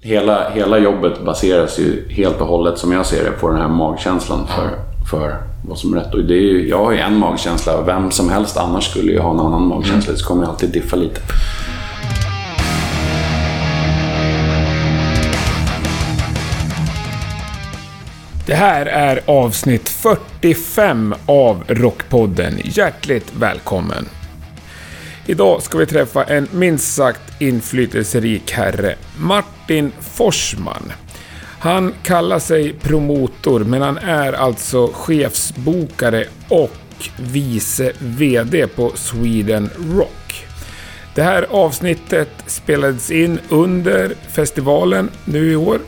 Hela, hela jobbet baseras ju helt och hållet, som jag ser det, på den här magkänslan för, för vad som är rätt. Och det är ju, jag har ju en magkänsla, vem som helst annars skulle ju ha en annan magkänsla. Det kommer ju alltid diffa lite. Det här är avsnitt 45 av Rockpodden. Hjärtligt välkommen! Idag ska vi träffa en minst sagt inflytelserik herre, Martin Martin Forsman. Han kallar sig promotor, men han är alltså chefsbokare och vice VD på Sweden Rock. Det här avsnittet spelades in under festivalen nu i år.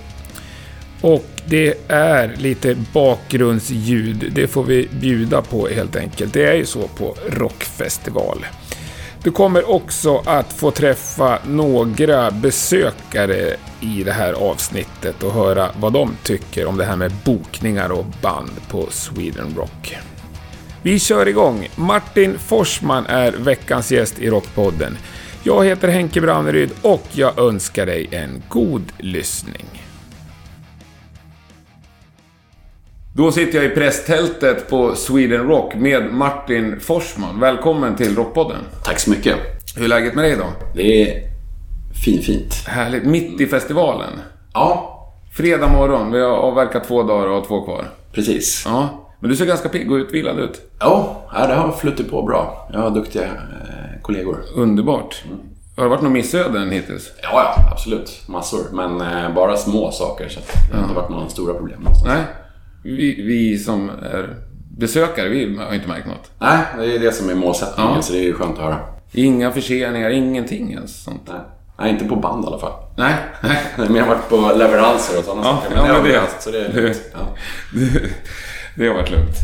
Och det är lite bakgrundsljud, det får vi bjuda på helt enkelt. Det är ju så på rockfestival. Du kommer också att få träffa några besökare i det här avsnittet och höra vad de tycker om det här med bokningar och band på Sweden Rock. Vi kör igång. Martin Forsman är veckans gäst i Rockpodden. Jag heter Henke Branneryd och jag önskar dig en god lyssning. Då sitter jag i presstältet på Sweden Rock med Martin Forsman. Välkommen till Rockpodden. Tack så mycket. Hur är läget med dig då? Det är fin, fint. Härligt. Mitt i festivalen. Ja, Fredag morgon. Vi har avverkat två dagar och har två kvar. precis. Ja. Men du ser ganska pigg och utvilad ut. Ja, ja, det har flutit på bra. Jag har duktiga eh, kollegor. Underbart. Har det varit några missöden hittills? Ja, ja, absolut. Massor. Men eh, bara små saker, så det har inte varit några stora problem någonstans. Nej. Vi, vi som är besökare, vi har inte märkt något. Nej, det är det som är målsättningen, Ja. så det är ju skönt att höra. Inga förseningar, ingenting ens sånt. Nej. Nej, inte på band i alla fall. Nej, nej. Det har mer varit på leveranser och sådana Ja, saker. ja, det har men det- haft, så det det-. Ja. Det, det har varit lugnt.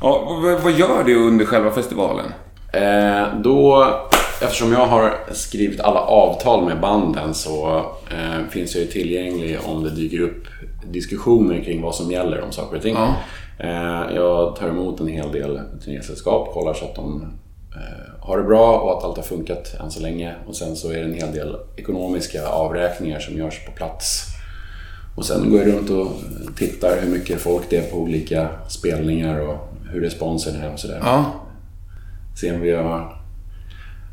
Ja, vad, vad gör du under själva festivalen? Eh, då, eftersom jag har skrivit alla avtal med banden så eh, finns jag ju tillgänglig om det dyker upp diskussioner kring vad som gäller om saker och ting. Ja. Eh, jag tar emot en hel del turnésällskap, kollar så att de eh, har det bra och att allt har funkat än så länge. Och sen så är det en hel del ekonomiska avräkningar som görs på plats. Och sen går jag runt och tittar hur mycket folk det är på olika spelningar och hur responsen är och sådär. Ja, Se om vi har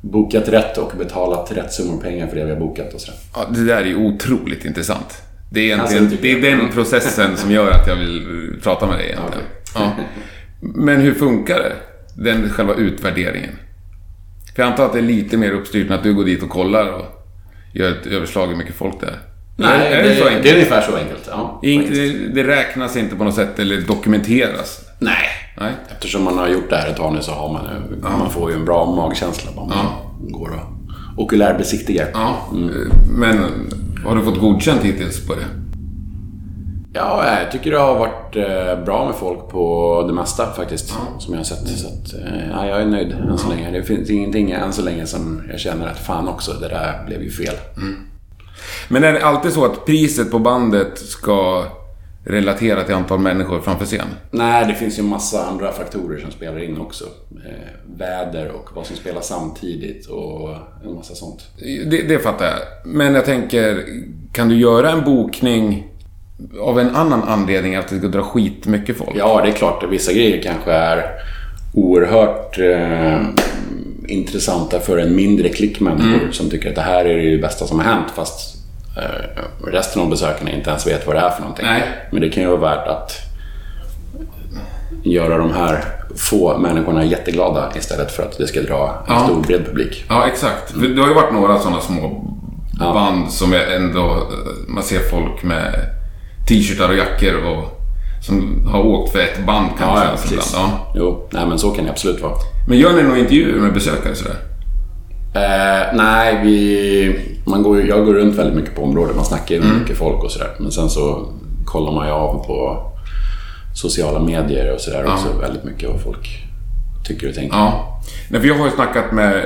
bokat rätt och betalat rätt summor pengar för det vi har bokat och sådär. ja det där är ju otroligt intressant. Det är, Alltså, egentligen, tycker det är den processen som gör att jag vill prata med dig egentligen. Ja. Men hur funkar det? Den själva utvärderingen? För jag antar att det är lite mer uppstyrt än att du går dit och kollar och gör ett överslag hur mycket folk det är. Nej, är det, det, så det, är ungefär så enkelt. Ja, Ing- faktiskt. det, räknas inte på något sätt eller dokumenteras? Nej. Nej. Eftersom man har gjort det här ett tag nu så har man ju, man får ju en bra magkänsla om man går och okulärbesiktigar. Ja. Men har du fått godkänt hittills på det? Ja, jag tycker det har varit eh, bra med folk på det mesta faktiskt. Som jag har sett. Så att, eh, ja, jag är nöjd än så länge. Det finns ingenting än så länge som jag känner att fan också, det där blev ju fel. Men är det alltid så att priset på bandet ska relatera till antal människor framför scen? Nej, det finns ju massa andra faktorer som spelar in också. Eh, väder och vad som spelar samtidigt och en massa sånt. Det, det fattar jag. Men jag tänker, kan du göra en bokning av en annan anledning att det ska dra skit mycket folk? Ja, det är klart att vissa grejer kanske är oerhört eh, intressanta för en mindre klick människor som tycker att det här är det bästa som har hänt fast resten av besökarna inte ens vet vad det är för någonting. Nej. Men det kan ju vara värt att göra de här få människorna jätteglada istället för att det ska dra en Ja. stor bred publik. Ja, exakt. För det har ju varit några sådana små Ja. band som är ändå... Man ser folk med t-shirtar och jackor och som har åkt för ett band Ja, kanske. ja, alltså precis. ja. Jo, nej men så kan det absolut vara. Men gör ni några intervjuer med besökare sådär? Eh, nej, vi, man går, jag går runt väldigt mycket på området. Man snackar med mycket folk och sådär. Men sen så kollar man ju av på sociala medier och sådär också väldigt mycket vad folk tycker och tänker. Ja. Nej, för jag har ju snackat med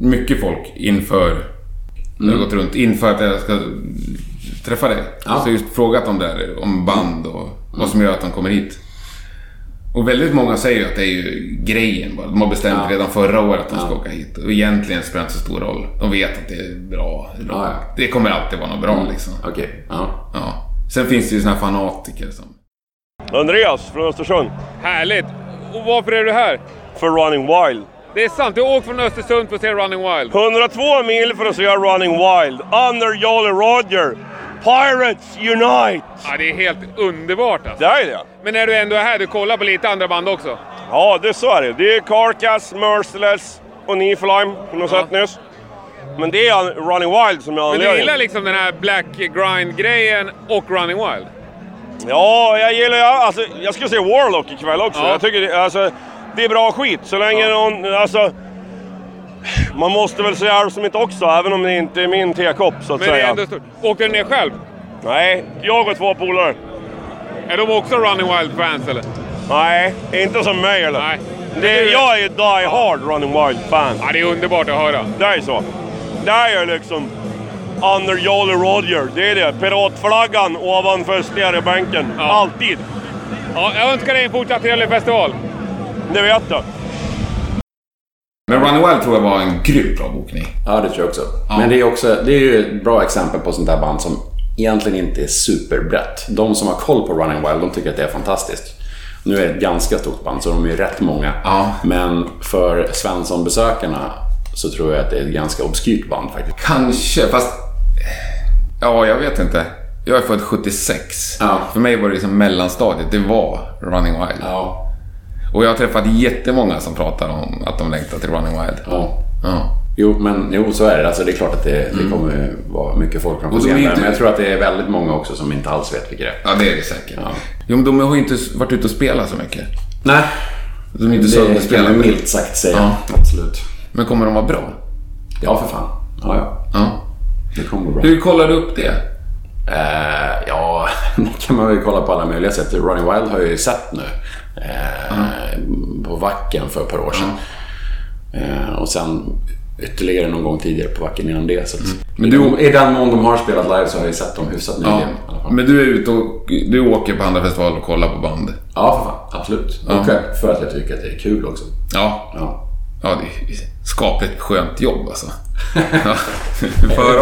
mycket folk inför... När jag har gått runt inför att jag ska träffa dig. Ja. Så just frågat om det här, om band och vad som gör att de kommer hit. Och väldigt många säger ju att det är ju grejen bara. De har bestämt Ja. redan förra året att de ska Ja. åka hit. Och egentligen spelar det inte så stor roll. De vet att det är bra. Ja, ja. det kommer alltid vara något bra liksom. Okej, ja. Ja. Sen finns det ju såna här fanatiker som... Andreas från Östersund. Härligt! Och varför är du här? För Running Wild. Det är sant, du har åkt från Östersund för att se Running Wild. 102 mil för att se Running Wild. Under Jolly Roger. Pirates Unite! Ja, det är helt underbart alltså. Det är det. Men när du ändå är här, du kollar på lite andra band också? Ja, det är så är det. Det är Carcass, Merciless och Niflheim som du har Ja. sett nyss. Men det är Running Wild som är Men du anledningen. gillar liksom den här Black Grind-grejen och Running Wild? Ja, jag gillar... Jag, alltså, jag ska se Warlock ikväll också. Ja. Jag tycker alltså, det är bra skit. Så länge någon... Alltså, man måste väl säga Aerosmith också, även om det inte är min tekopp så att Men är säga. ändå stort. Åkte du ner själv? Nej, jag och två polare. Är de också Running Wild-fans eller? Nej, inte som mig eller? Nej. Det, jag är die hard Running Wild-fan. Ja, det är underbart att höra. Det är så. Det är liksom under Jolly Roger. Det är det. Piratflaggan ovanför stereobänken. Ja. Alltid. Ja, jag önskar dig en fortsatt trevlig festival. Det vet du. Men Running Wild tror jag var en grymt bra bokning. Ja, det tror jag också. Men det är, också, det är ju ett bra exempel på sånt där band som egentligen inte är superbrett. De som har koll på Running Wild, de tycker att det är fantastiskt. Nu är det ett ganska stort band, så de är rätt många. Ja. Men för Svensson-besökarna så tror jag att det är ett ganska obskyrt band faktiskt. Kanske, fast... Ja, jag vet inte. Jag är född 76. Ja. För mig var det liksom mellanstadiet. Det var Running Wild. Ja. Och jag har träffat jättemånga som pratar om att de längtar till Running Wild. ja. Ja. Jo, men jo, så är det. Alltså, det är klart att det, det kommer ju vara mycket folk från scenen inte- Men jag tror att det är väldigt många också som inte alls vet vilka det är. Ja, det är det säkert. Ja. Jo, men de har ju inte varit ute och spelat så mycket. Nej, De är inte det kan man milt sagt säga. Ja. Absolut. Men kommer de vara bra? Ja, för fan. Ja, ja. Ja. Det kommer bra. Hur kollar du upp det? Eh, ja, det kan man väl kolla på alla möjliga sätt. Running Wild har jag ju sett nu. Eh, På Wacken för ett par år sedan. Eh, och sen ytterligare någon gång tidigare på Wacken innan det. Så att Men du- I den mån de har spelat live så har jag ju sett dem hyfsat nyligen. Ja. Men du är ute och du åker på andra festivaler och kollar på band? Ja, för fan. Absolut. Och för att jag tycker att det är kul också. Ja. Ja. Ja, det är skapligt skönt jobb alltså.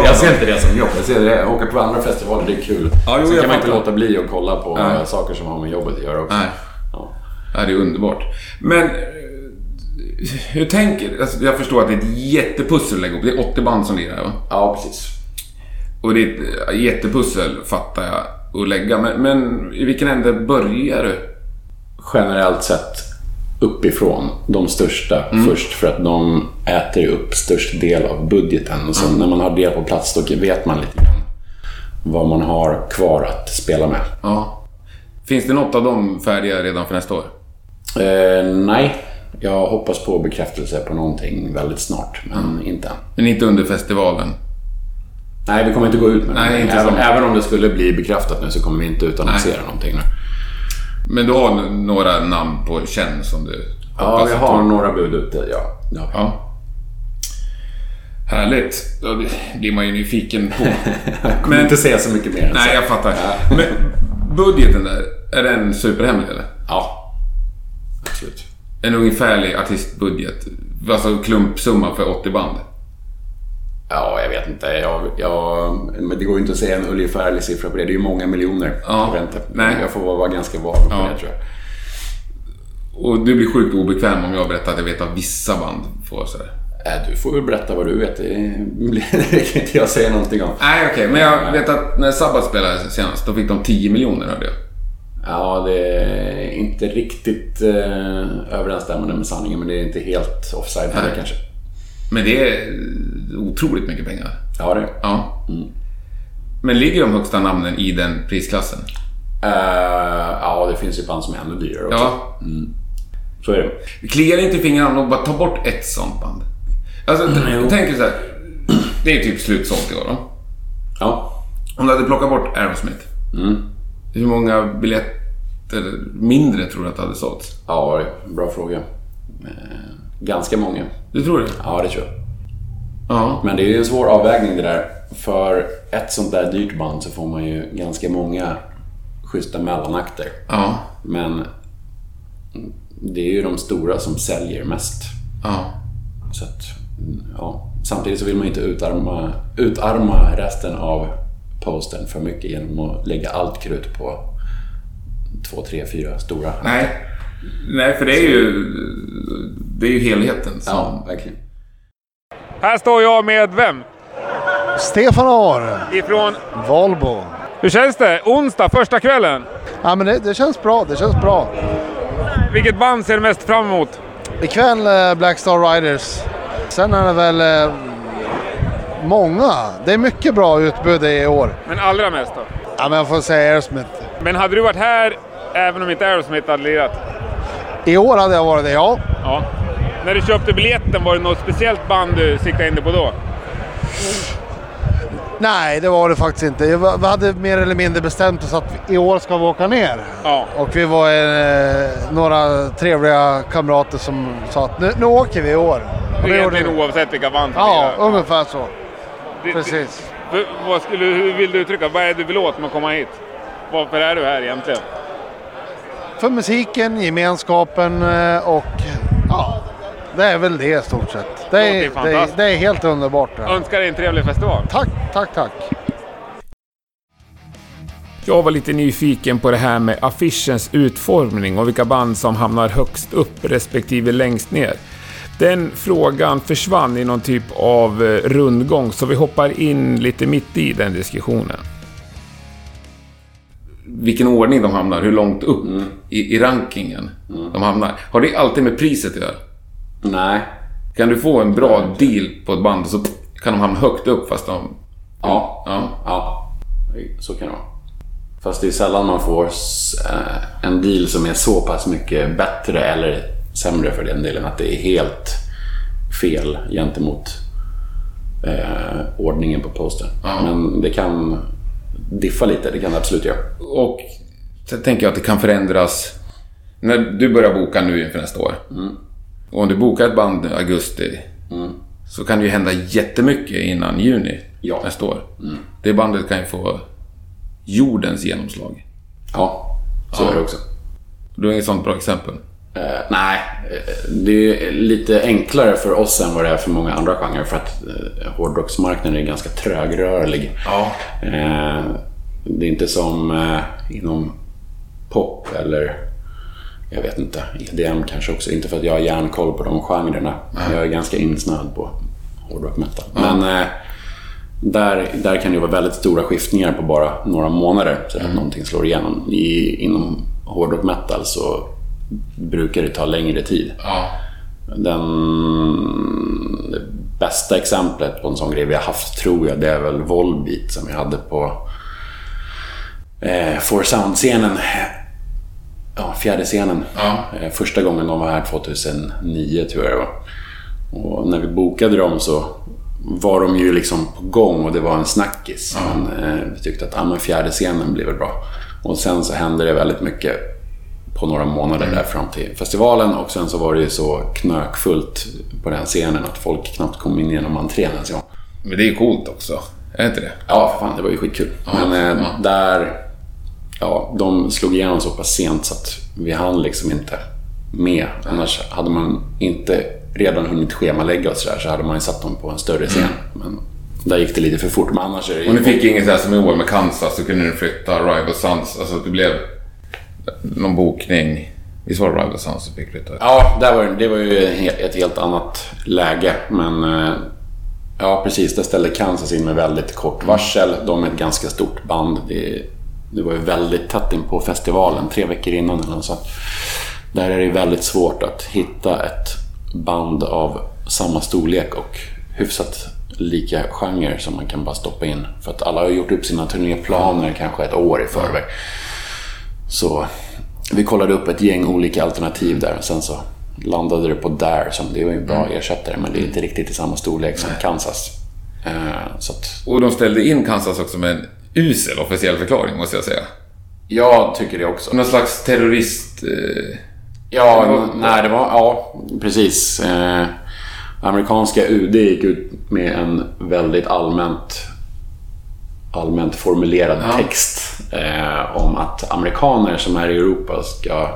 Jag ser inte det som jobb. Jag ser det, åka på andra festivaler, det är kul. Ja, jo, Sen jag kan man inte låta bli att kolla på Nej. eh, saker som har med jobbet att göra också. Nej. Ja. Ja, det är underbart. Men eh, hur tänker alltså, Jag förstår att det är ett jättepussel att lägga ihop. Det är 80 band som lirar va? ja, precis. Och det är ett eh, jättepussel fattar jag att lägga. Men, men i vilken ände börjar du? generellt sett uppifrån de största först för att de äter upp störst del av budgeten. Och sen när man har det på plats då vet man lite grann vad man har kvar att spela med. Ja. Finns det något av dem färdiga redan för nästa år? Eh, nej, jag hoppas på bekräftelse på någonting väldigt snart, men inte än. Men inte under festivalen? Nej, vi kommer inte gå ut med Nej, inte även, även om det skulle bli bekräftat nu så kommer vi inte ut och annonsera någonting nu. Men du har några namn på känn som du Ja, vi att har några bud ute, ja. ja. Ja. Härligt. Då blir man ju nyfiken på. Jag kommer inte säga så mycket mer än Nej, jag fattar. Men budgeten där, är den superhemlig eller? Ja, absolut. En ungefärlig artistbudget. Alltså klumpsumma för 80 band. Ja, jag vet inte. Jag, jag, men det går ju inte att säga en ungefärlig siffra på det. Det är ju många miljoner. Ja, inte. nej. jag får vara ganska vag på Ja. det tror jag. Och du blir sjukt obekväm om jag berättar att jag vet att vissa band får sådär. Äh, du får väl berätta vad du vet. Det, kan inte jag säga någonting om. Nej, okej. Men jag vet att när Sabbath spelade senast, då fick de 10 miljoner hörde jag. Ja, det är inte riktigt eh, överensstämmande med sanningen, men det är inte helt offside heller kanske. Men det är otroligt mycket pengar. Ja, det. Ja. Men ligger de högsta namnen i den prisklassen? Uh, ja, det finns ju band som är ännu dyrare också. Ja. Så är det. Kliar inte i fingrarna att bara ta bort ett sånt band. Alltså, jag tänker så här. Det är typ slutsålt i år då. Ja. Om du hade plockat bort Aerosmith. Hur många biljetter mindre tror du att det hade sålts? ja, bra fråga. Ganska många. Du tror det? Ja, det tror jag. Ja. Men det är ju en svår avvägning det där. För ett sånt där dyrt band så får man ju ganska många schyssta mellanakter. Ja. Men det är ju de stora som säljer mest. Ja. Så att, ja. Samtidigt så vill man ju inte utarma, utarma resten av posten för mycket genom att lägga allt krut på två, tre, fyra stora. Nej. Nej, för det är ju, det är ju helheten. Som... Ja, verkligen. Här står jag med vem? Stefan Ahr, Ifrån... Volvo. Hur känns det? Onsdag, första kvällen. Ja, men det, det känns bra, det känns bra. Vilket band ser du mest fram emot? Ikväll eh, Black Star Riders. Sen är det väl eh, många. Det är mycket bra utbud i år. Men allra mest då? Ja, men jag får säga Aerosmith. Men hade du varit här även om inte Aerosmith hade lirat? I år hade jag varit det, ja. Ja. När du köpte biljetten, var det något speciellt band du siktade in dig på då? Nej, det var det faktiskt inte. Vi hade mer eller mindre bestämt oss att i år ska vi åka ner. Ja. Och vi var eh, några trevliga kamrater som sa att nu, nu åker vi i år. Och Det är egentligen vi. oavsett vilka band som Ja, lirar. ungefär så. Det- Precis. det- vad skulle, hur vill du uttrycka? Vad är det du vill åt med att komma hit? Varför är du här egentligen? För musiken, gemenskapen eh, och ja, det är väl det i stort sett. Det är, det, är, det är helt underbart. det. Önskar dig en trevlig festival. Tack, tack, tack. Jag var lite nyfiken på det här med affischens utformning och vilka band som hamnar högst upp respektive längst ner. Den frågan försvann i någon typ av eh, rundgång, så vi hoppar in lite mitt i den diskussionen. Vilken ordning de hamnar, hur långt upp i, i rankingen de hamnar. Har det alltid med priset att göra? Nej. Kan du få en bra deal på ett band så kan de hamna högt upp fast de... Ja. Ja. Ja, så kan det vara. Fast det är sällan man får eh, en deal som är så pass mycket bättre eller sämre för den delen att det är helt fel gentemot eh, ordningen på posten. Men det kan diffa lite, det kan det absolut göra. Och sen tänker jag att det kan förändras när du börjar boka nu inför nästa år. Och om du bokar ett band i augusti så kan det ju hända jättemycket innan juni Ja. nästa år. Det bandet kan ju få jordens genomslag. Ja, så är det också. Du har inget sånt bra exempel? Eh, nej, eh, det är lite enklare för oss än vad det är för många andra genrer för att eh, hårdrocksmarknaden är ganska trögrörlig. Ja. Eh, det är inte som eh, inom pop eller jag vet inte, EDM kanske också. Inte för att jag har järnkoll på de genrerna. Jag är ganska insnöad på hårdrock metal. Men eh, där, där kan det vara väldigt stora skiftningar på bara några månader så att någonting slår igenom. I, inom hårdrock metal så brukar det ta längre tid. Ja. Den, det bästa exemplet på en sån grej vi har haft tror jag det är väl Volbeat som vi hade på eh, For Sound-scenen. Ja, fjärde scenen. Ja. Eh, första gången de var här 2009 tror jag det var. Och när vi bokade dem så var de ju liksom på gång och det var en snackis. Men eh, vi tyckte att ah, men fjärde scenen blir väl bra. Och sen så hände det väldigt mycket på några månader där fram till festivalen och sen så var det ju så knökfullt på den scenen att folk knappt kom in genom entrén ens en gång. Men det är ju coolt också. Är det inte det? Ja, för fan, det var ju skitkul. Men eh, ja. där... Ja, de slog igenom så pass sent så att vi hann liksom inte med. Annars hade man inte redan hunnit schemalägga oss där så hade man ju satt dem på en större scen. Men där gick det lite för fort. Men annars är det ju... Och ni fick inget sånt som i år med Kansas, så kunde ni flytta Rival Sons. Alltså det blev någon bokning. Visst var det Rival Sons som fick flytta? Ja, där var, det- det var ju ett helt annat läge. Men eh, ja, precis. Där ställde Kansas in med väldigt kort varsel. De är ett ganska stort band. Det, det var ju väldigt tätt in på festivalen, tre veckor innan eller sånt. Där är det väldigt svårt att hitta ett band av samma storlek och hyfsat lika genre som man kan bara stoppa in. För att alla har gjort upp sina turnéplaner kanske ett år i förväg. Så vi kollade upp ett gäng olika alternativ där och sen så landade det på där som det var en bra ersättare men det är inte riktigt i samma storlek som Kansas. Eh, Så att Och de ställde in Kansas också med en usel officiell förklaring, måste jag säga. jag tycker det också. Någon slags terrorist... Eh, Ja, Det var- nej det var, ja precis. Eh, amerikanska UD gick ut med en väldigt allmänt allmänt formulerad Ja. text eh, om att amerikaner som är i Europa ska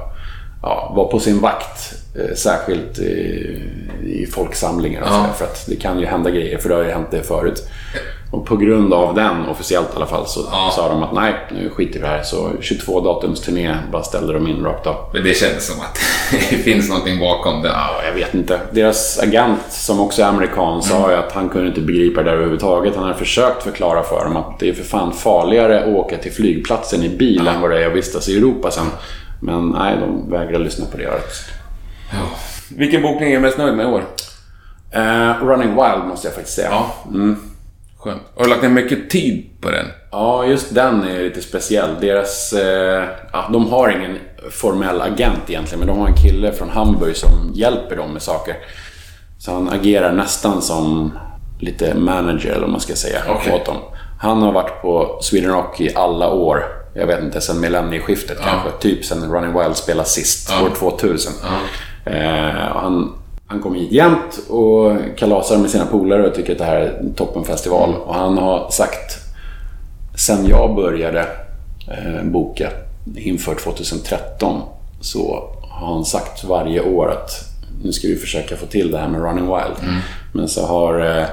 ja, vara på sin vakt. Eh, särskilt i, i folksamlingar och Ja. För att det kan ju hända grejer, för det har ju hänt det förut. Och på grund av den, officiellt i alla fall, så Ja. sa de att nej, nu skiter vi i det här. Så 22 datums turné bara ställde de in rakt av. Men det känns som att det finns någonting bakom det. Ja, jag vet inte. Deras agent, som också är amerikan, sa ju att han kunde inte begripa det där överhuvudtaget. Han hade försökt förklara för dem att det är för fan farligare att åka till flygplatsen i bil än vad det är att vistas i Europa sen. Men nej, de vägrar lyssna på det. Vilken bokning är du mest nöjd med i år? Eh, Running Wild måste jag faktiskt säga. Ja. Skönt. Har du lagt ner mycket tid på den? Ja, just den är lite speciell. Deras, eh, ja, de har ingen formell agent egentligen, men de har en kille från Hamburg som hjälper dem med saker. Så han agerar nästan som lite manager, eller vad man ska säga, Okej. åt dem. Han har varit på Sweden Rock i alla år. Jag vet inte, sen millennieskiftet kanske. Typ sen Running Wild spelade sist, år 2000. Eh, han, han kommer hit jämt och kalasar med sina polare och tycker att det här är en toppenfestival. Och han har sagt sen jag började eh, boka inför 2013 så har han sagt varje år att nu ska vi försöka få till det här med Running Wild. Men så har eh,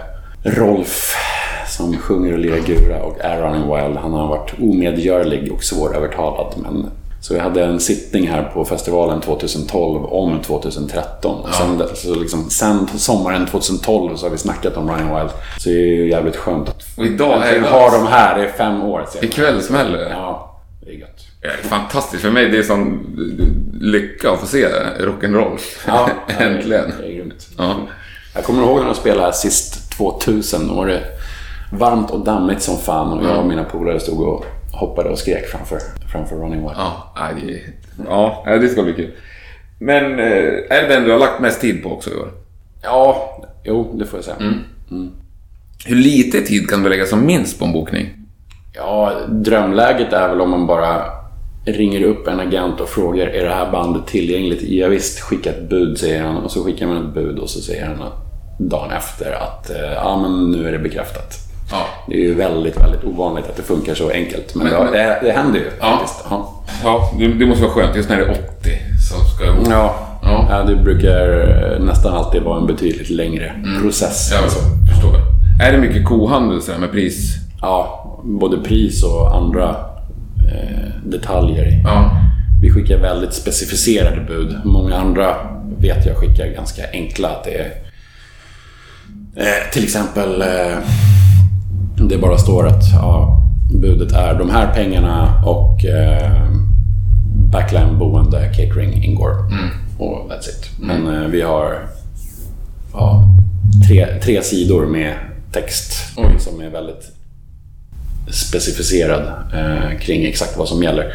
Rolf som sjunger och lirar gura och är Running Wild, han har varit omedgörlig och svårövertalad. Men, så vi hade en sittning här på festivalen 2012 om 2013. Och sen, så liksom, sen sommaren 2012 så har vi snackat om Running Wild. Så det är ju jävligt skönt att Och idag är Äntligen det... har de här, det är fem år sedan. Ikväll smäller det. Ja, det är gött. Ja, det är fantastiskt. För mig det är sån lycka att få se rock'n'roll. Ja, Äntligen. Det är grymt. Ja. Jag kommer ihåg när de spelade sist 2000. Då var det varmt och dammigt som fan och jag och mina polare stod och hoppade och skrek framför, framför Running Wild. Ja, det, ja, det ska bli kul. Men eh, är det den du har lagt mest tid på också i år? Ja, jo, det får jag säga. Hur lite tid kan du lägga som minst på en bokning? Ja, drömläget är väl om man bara ringer upp en agent och frågar är det här bandet tillgängligt? Ja, visst, skicka ett bud säger han och så skickar man ett bud och så säger han dagen efter att eh, ja, men nu är det bekräftat. Ja. Det är ju väldigt, väldigt ovanligt att det funkar så enkelt. Men, Men- det, det, det händer ju Ja. faktiskt. Ja. Ja, det, det måste vara skönt. Just när det är 80 så ska Ja. Ja. Ja. det brukar nästan alltid vara en betydligt längre process. Jag Alltså. förstår. Är det mycket kohandel så med pris? Ja, både pris och andra eh, detaljer. Ja. Vi skickar väldigt specificerade bud. Många andra vet jag skickar ganska enkla. Att det är, eh, till exempel, eh, det bara står att ja, budet är de här pengarna och eh, backline, boende, catering ingår. Och that's it. Men eh, vi har ja, tre, tre sidor med text Oj. som är väldigt specificerad eh, kring exakt vad som gäller.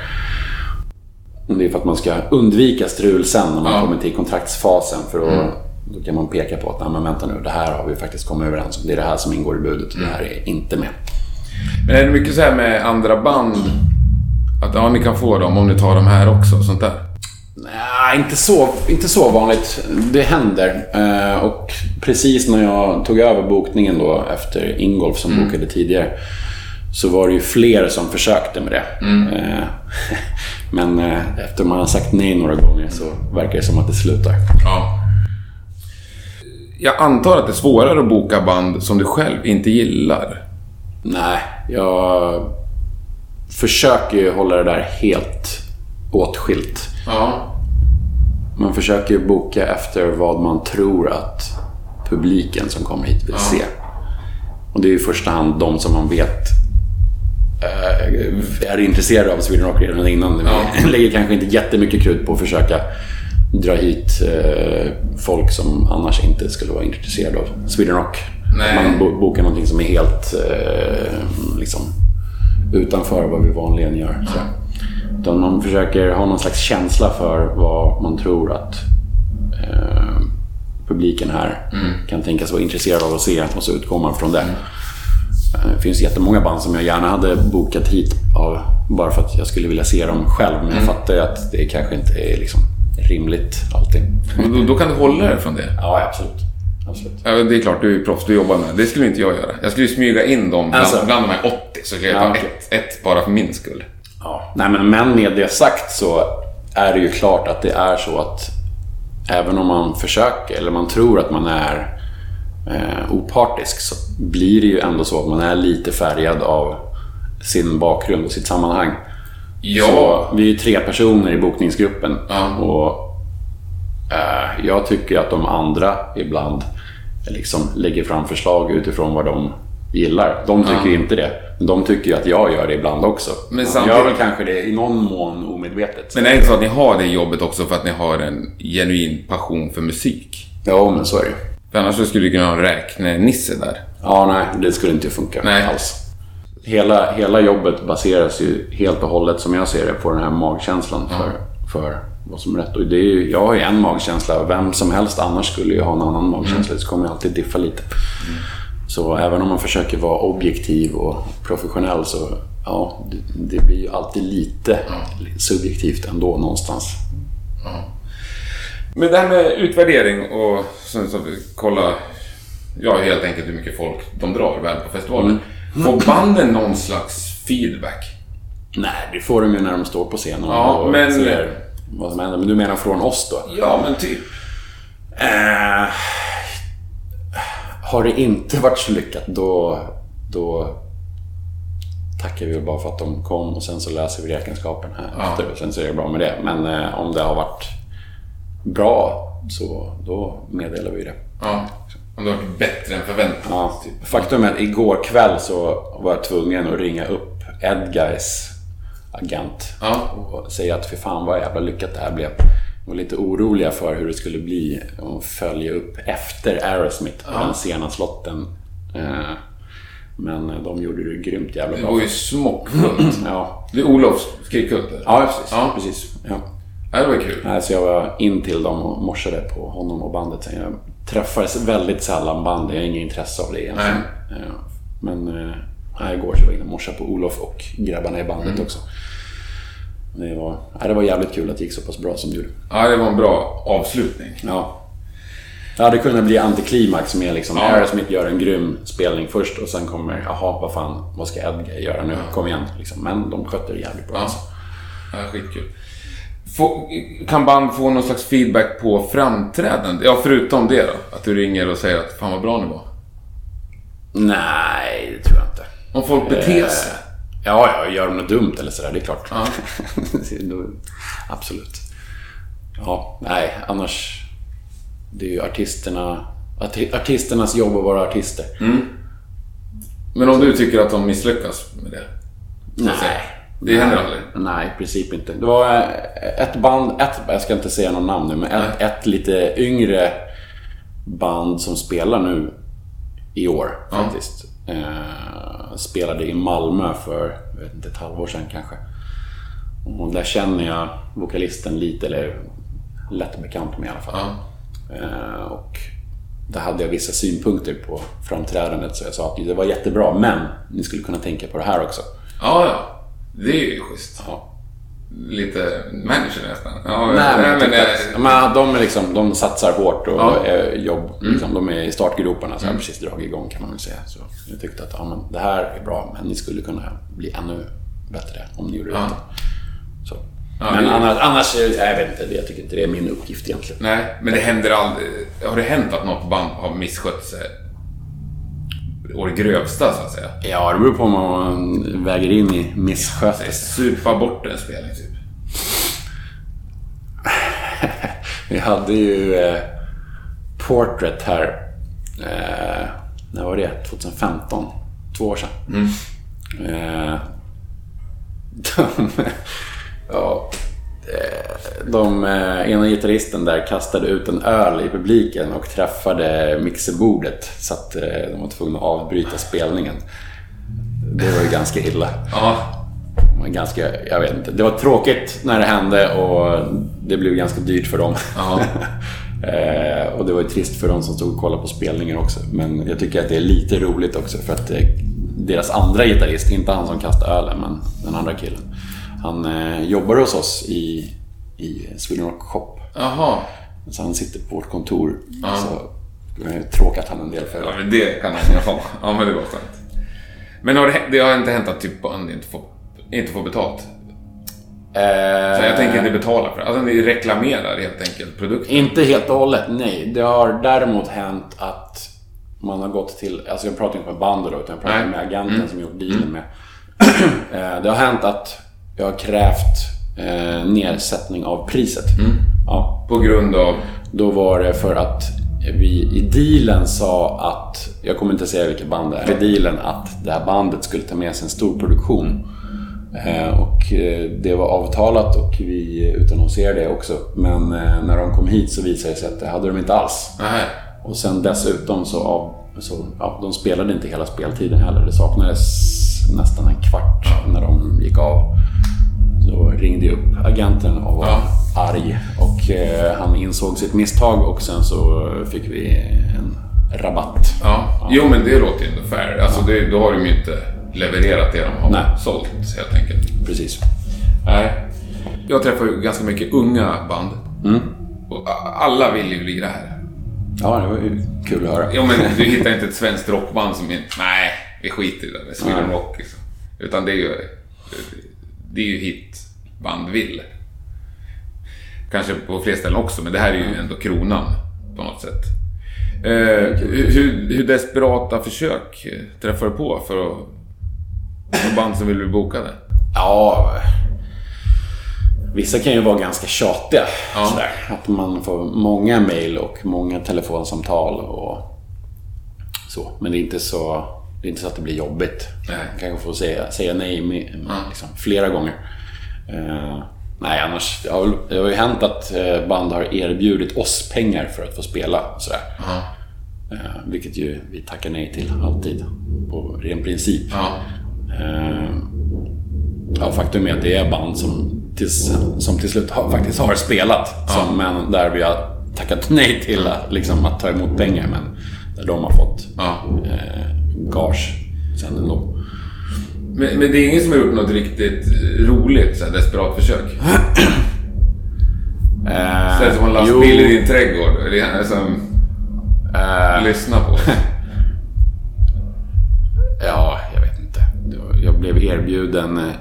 Och Det är för att man ska undvika strul sen när man Ja. kommer till kontraktsfasen. För då, då kan man peka på att Nej, men vänta nu, det här har vi faktiskt kommit överens om. Det är det här som ingår i budet och det här är inte med. Men är det mycket så här med andra band? Att ja, ni kan få dem om ni tar de här också, sånt där? Nej, inte så, inte så vanligt. Det händer. Eh, och precis när jag tog över bokningen då efter Ingolf som bokade tidigare så var det ju fler som försökte med det. Eh, men eh, efter man har sagt nej några gånger så verkar det som att det slutar. Ja. Jag antar att det är svårare att boka band som du själv inte gillar. Nej, jag försöker ju hålla det där helt åtskilt. Ja. Man försöker ju boka efter vad man tror att publiken som kommer hit vill se. Och det är i första hand de som man vet eh, är intresserade av Sweden Rock redan innan. Vi lägger kanske inte jättemycket krut på att försöka dra hit eh, folk som annars inte skulle vara intresserade av Sweden Rock. Nej. Man bo- bokar någonting som är helt eh, liksom, utanför vad vi vanligen gör. Så. Utan man försöker ha någon slags känsla för vad man tror att eh, publiken här kan tänkas vara intresserad av att se och så utgår man från det. Eh, Det finns jättemånga band som jag gärna hade bokat hit av, bara för att jag skulle vilja se dem själv. Men jag fattar ju att det kanske inte är liksom rimligt alltid. Och Då, då kan du hålla dig från det. Ja, absolut. absolut. Ja, det är klart, du är proffs, du jobbar med det. Det skulle inte jag göra. Jag skulle ju smyga in dem bland, Alltså. bland de här 80, så skulle jag Ja, ta okej. ett, ett bara för min skull. Ja. Nej, men, men med det sagt så är det ju klart att det är så att även om man försöker, eller man tror att man är eh, opartisk, så blir det ju ändå så att man är lite färgad av sin bakgrund och sitt sammanhang. Ja. Så vi är ju tre personer i bokningsgruppen Ja. och eh, jag tycker att de andra ibland liksom lägger fram förslag utifrån vad de gillar. De tycker ju inte det. Men de tycker ju att jag gör det ibland också. Men samtidigt- gör väl kanske det i någon mån omedvetet. Men är det inte så att ni har det jobbet också för att ni har en genuin passion för musik? Ja, men så är det. För annars skulle du kunna ha en räknenisse där. Ja, nej, det skulle inte funka Nej. alls. Hela, hela jobbet baseras ju helt och hållet, som jag ser det, på den här magkänslan för, för vad som är rätt. Och det är ju, jag har ju en magkänsla, vem som helst annars skulle ju ha en annan magkänsla. Så kommer jag alltid diffa lite. Så även om man försöker vara objektiv och professionell så ja, det, det blir ju alltid lite subjektivt ändå någonstans. Men det här med utvärdering och så, så, kolla, ja helt enkelt hur mycket folk de drar väl på festivalen. Får banden någon slags feedback? Nej, det får de ju när de står på scenen Ja, och men- ser vad som händer. Men du menar från oss då? Ja, men typ. Eh, har det inte varit så lyckat då, då tackar vi bara för att de kom och sen så läser vi räkenskapen här Ja. efter och sen så är det bra med det. Men eh, om det har varit bra så då meddelar vi det. Ja. Om det har varit bättre än förväntat. Ja. Typ. Faktum är att igår kväll så var jag tvungen att ringa upp Edguys agent Ja. och säga att för fan vad jävla lyckat det här blev. De var lite oroliga för hur det skulle bli att följa upp efter Aerosmith på den sena slotten. Eh, Men de gjorde det grymt jävla Det bra. var ju smockfullt. Ja, Det är Olofs skrikkulter. ja precis. Ja. precis. Ja. Ja, det var kul. Så jag var in till dem och morsade på honom och bandet. sen. Jag träffar väldigt sällan band, jag har inget intresse av det egentligen. Eh, Men eh, nej, igår så var jag inne och på Olof och grabbarna i bandet Mm. också. Det var, nej, det var jävligt kul att det gick så pass bra som det gjorde. Ja, det var en bra avslutning. Ja. Det hade kunnat bli antiklimax med liksom Ja. Aerosmith gör en grym spelning först och sen kommer, jaha vad fan, vad ska Edgar göra nu? Kom igen. Liksom. Men de skötte det jävligt bra. Ja. Alltså. Ja, skitkul. Få, kan band få någon slags feedback på framträdande? Ja, förutom det då. Att du ringer och säger att fan vad bra ni var. Nej, det tror jag inte. Om folk beter sig. Ja, ja, gör de något dumt eller sådär, det är klart. Ja. Absolut. Ja, nej, annars... Det är ju artisterna... arti- Artisternas jobb att vara artister. Men om du tycker att de misslyckas med det? så Nej. Det händer aldrig? Nej, i princip inte. Det var eh, ett band, ett, jag ska inte säga någon namn nu, men ett, ett lite yngre band som spelar nu i år faktiskt. Eh, spelade i Malmö för, vet inte, ett halvår sedan kanske. Och där känner jag vokalisten lite, eller lätt bekant med i alla fall. Ja. Eh, och där hade jag vissa synpunkter på framträdandet så jag sa att det var jättebra, men ni skulle kunna tänka på det här också. Ja, ja. Det är ju schysst. Ja. Lite manager nästan. Ja, Nej, men, men, typ att- men de, är liksom, de satsar hårt och Ja. är jobb, liksom, de är i startgroparna så har precis dragit igång kan man väl säga. Så jag tyckte att ja, men det här är bra, men ni skulle kunna bli ännu bättre om ni gjorde Ja. det. Så. Ja, men det- annars, annars, jag vet inte, det- jag tycker inte det är min uppgift egentligen. Nej, men det händer aldrig. Har det hänt att något band har misskött sig? Och det grövsta, så att säga. Ja, det beror på om man väger in i misskötelse. Supa bort en spelning, typ. Vi hade ju eh, Portrait här, eh, när var det? 2015? Två år sedan. Eh, de, ja, de eh, ena gitarristen där kastade ut en öl i publiken och träffade mixerbordet så att eh, de var tvungna att avbryta spelningen. Det var ju ganska illa. Ja. Ganska, jag vet inte. Det var tråkigt när det hände och det blev ganska dyrt för dem. Ja. eh, och det var ju trist för dem som stod och kollade på spelningen också. Men jag tycker att det är lite roligt också för att eh, deras andra gitarrist, inte han som kastade ölen, men den andra killen. Han eh, jobbar hos oss i, i Sweden Rock Shop. Jaha. Så han sitter på vårt kontor. Ja. Så har tråkat han en del för. Ja, men det kan han alla fall. Ja, men det var skönt. Men har det, det har inte hänt att typ band inte får, inte får betalt? Eh, Så jag tänker inte betala för det. Alltså ni reklamerar helt enkelt produkten. Inte helt och hållet, nej. Det har däremot hänt att man har gått till, alltså jag pratar inte med bandet då, utan jag pratar Nej. med agenten som gjort dealen med. Eh, det har hänt att jag har krävt eh, nedsättning av priset. Ja, På grund av... då var det för att vi i dealen sa att, jag kommer inte säga vilket band det är, i dealen att det här bandet skulle ta med sig en stor produktion. Eh, och eh, det var avtalat och vi utannonserade det också. Men eh, när de kom hit så visade det sig att det hade de inte alls. Nej. Och sen dessutom så, av, så ja, de spelade inte hela speltiden heller. Det saknades nästan en kvart när de gick av. Så ringde jag upp agenten och var Ja. arg. Och eh, han insåg sitt misstag och sen så fick vi en rabatt. Ja. Jo, men det låter ju ändå fair. Alltså, det, då har de ju inte levererat det de har Nej. sålt, helt enkelt. Precis. Nej. Jag träffar ju ganska mycket unga band. Och a- alla vill ju bli det här. Ja, det var ju kul att höra. Jo, men du hittar inte ett svenskt rockband som är... Nej, vi skiter i det. Sweden Nej. Rock. Liksom. Utan det är ju... Det är ju hit band vill. Kanske på fler ställen också, men det här är ju ändå kronan på något sätt. Eh, hur, hur- desperata försök träffar du på för att... För band som vill bli bokade? Ja, vissa kan ju vara ganska tjatiga. Ja. Sådär. Att man får många mejl och många telefonsamtal och så. Men det är inte så, det är inte så att det blir jobbigt. Nej. Man kanske får säga, säga nej med, liksom, flera gånger. Eh, nej, annars. Det har, det har ju hänt att eh, band har erbjudit oss pengar för att få spela. Sådär. Eh, vilket ju vi tackar nej till alltid. På ren princip. Ja. Eh, Ja, faktum är att det är band som till, som till slut har, faktiskt har spelat. Som, men där vi har tackat nej till att, liksom, att ta emot pengar. Men där de har fått Ja. eh, gage sen ändå. Men, men det är ingen som har gjort något riktigt roligt så här, desperat försök? Eh, Så här, som en lastbil i din trädgård? Eller är det som... Lyssna på? Ja, jag vet inte. Jag blev erbjuden eh,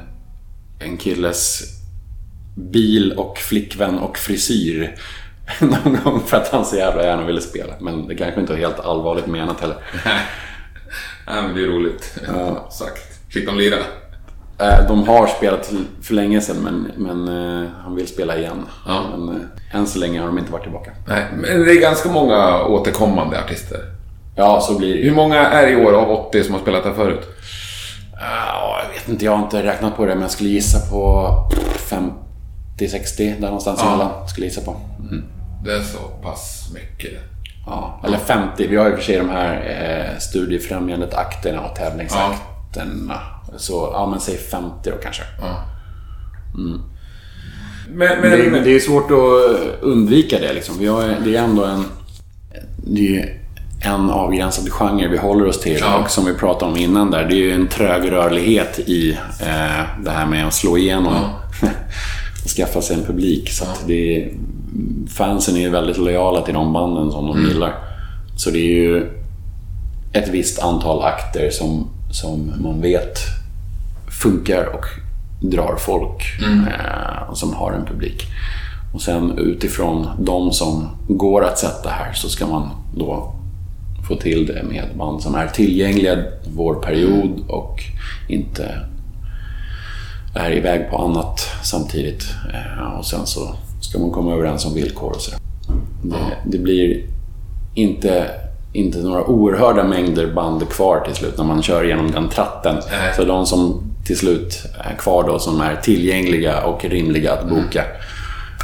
en killes bil och flickvän och frisyr någon gång för att han så jävla gärna ville spela. Men det kanske inte var helt allvarligt menat heller. Nej, men det är roligt sagt. Fick de lira? Eh, De har spelat för länge sedan men, men eh, han vill spela igen. Ja. Men eh, än så länge har de inte varit tillbaka. Nej, men det är ganska många återkommande artister. Ja, så blir det. Hur många är i år av 80 som har spelat här förut? Ja, jag vet inte, jag har inte räknat på det men jag skulle gissa på 50-60 där någonstans Ja. emellan. Skulle jag gissa på. Det är så pass mycket. Ja, eller 50. Vi har ju för sig de här eh, studiefrämjandet akterna och tävlingsakterna. Så ja, men säg 50 då kanske. Men, Men, men, det, men det är svårt att undvika det liksom. Vi har, det är ändå en... Det är en avgränsad genre vi håller oss till. Ja. Och som vi pratade om innan där, det är ju en trög rörlighet i eh, det här med att slå igenom och skaffa sig en publik. Så det är, fansen är ju väldigt lojala till de banden som de gillar. Så det är ju ett visst antal akter som, som man vet funkar och drar folk eh, och som har en publik. Och sen utifrån de som går att sätta här så ska man då få till det med band som är tillgängliga vår period och inte är iväg på annat samtidigt. Eh, och sen så ska man komma överens om villkor och sådär. Det, det blir inte, inte några oerhörda mängder band kvar till slut när man kör igenom den tratten. Nej. Så de som till slut är kvar då, som är tillgängliga och rimliga att boka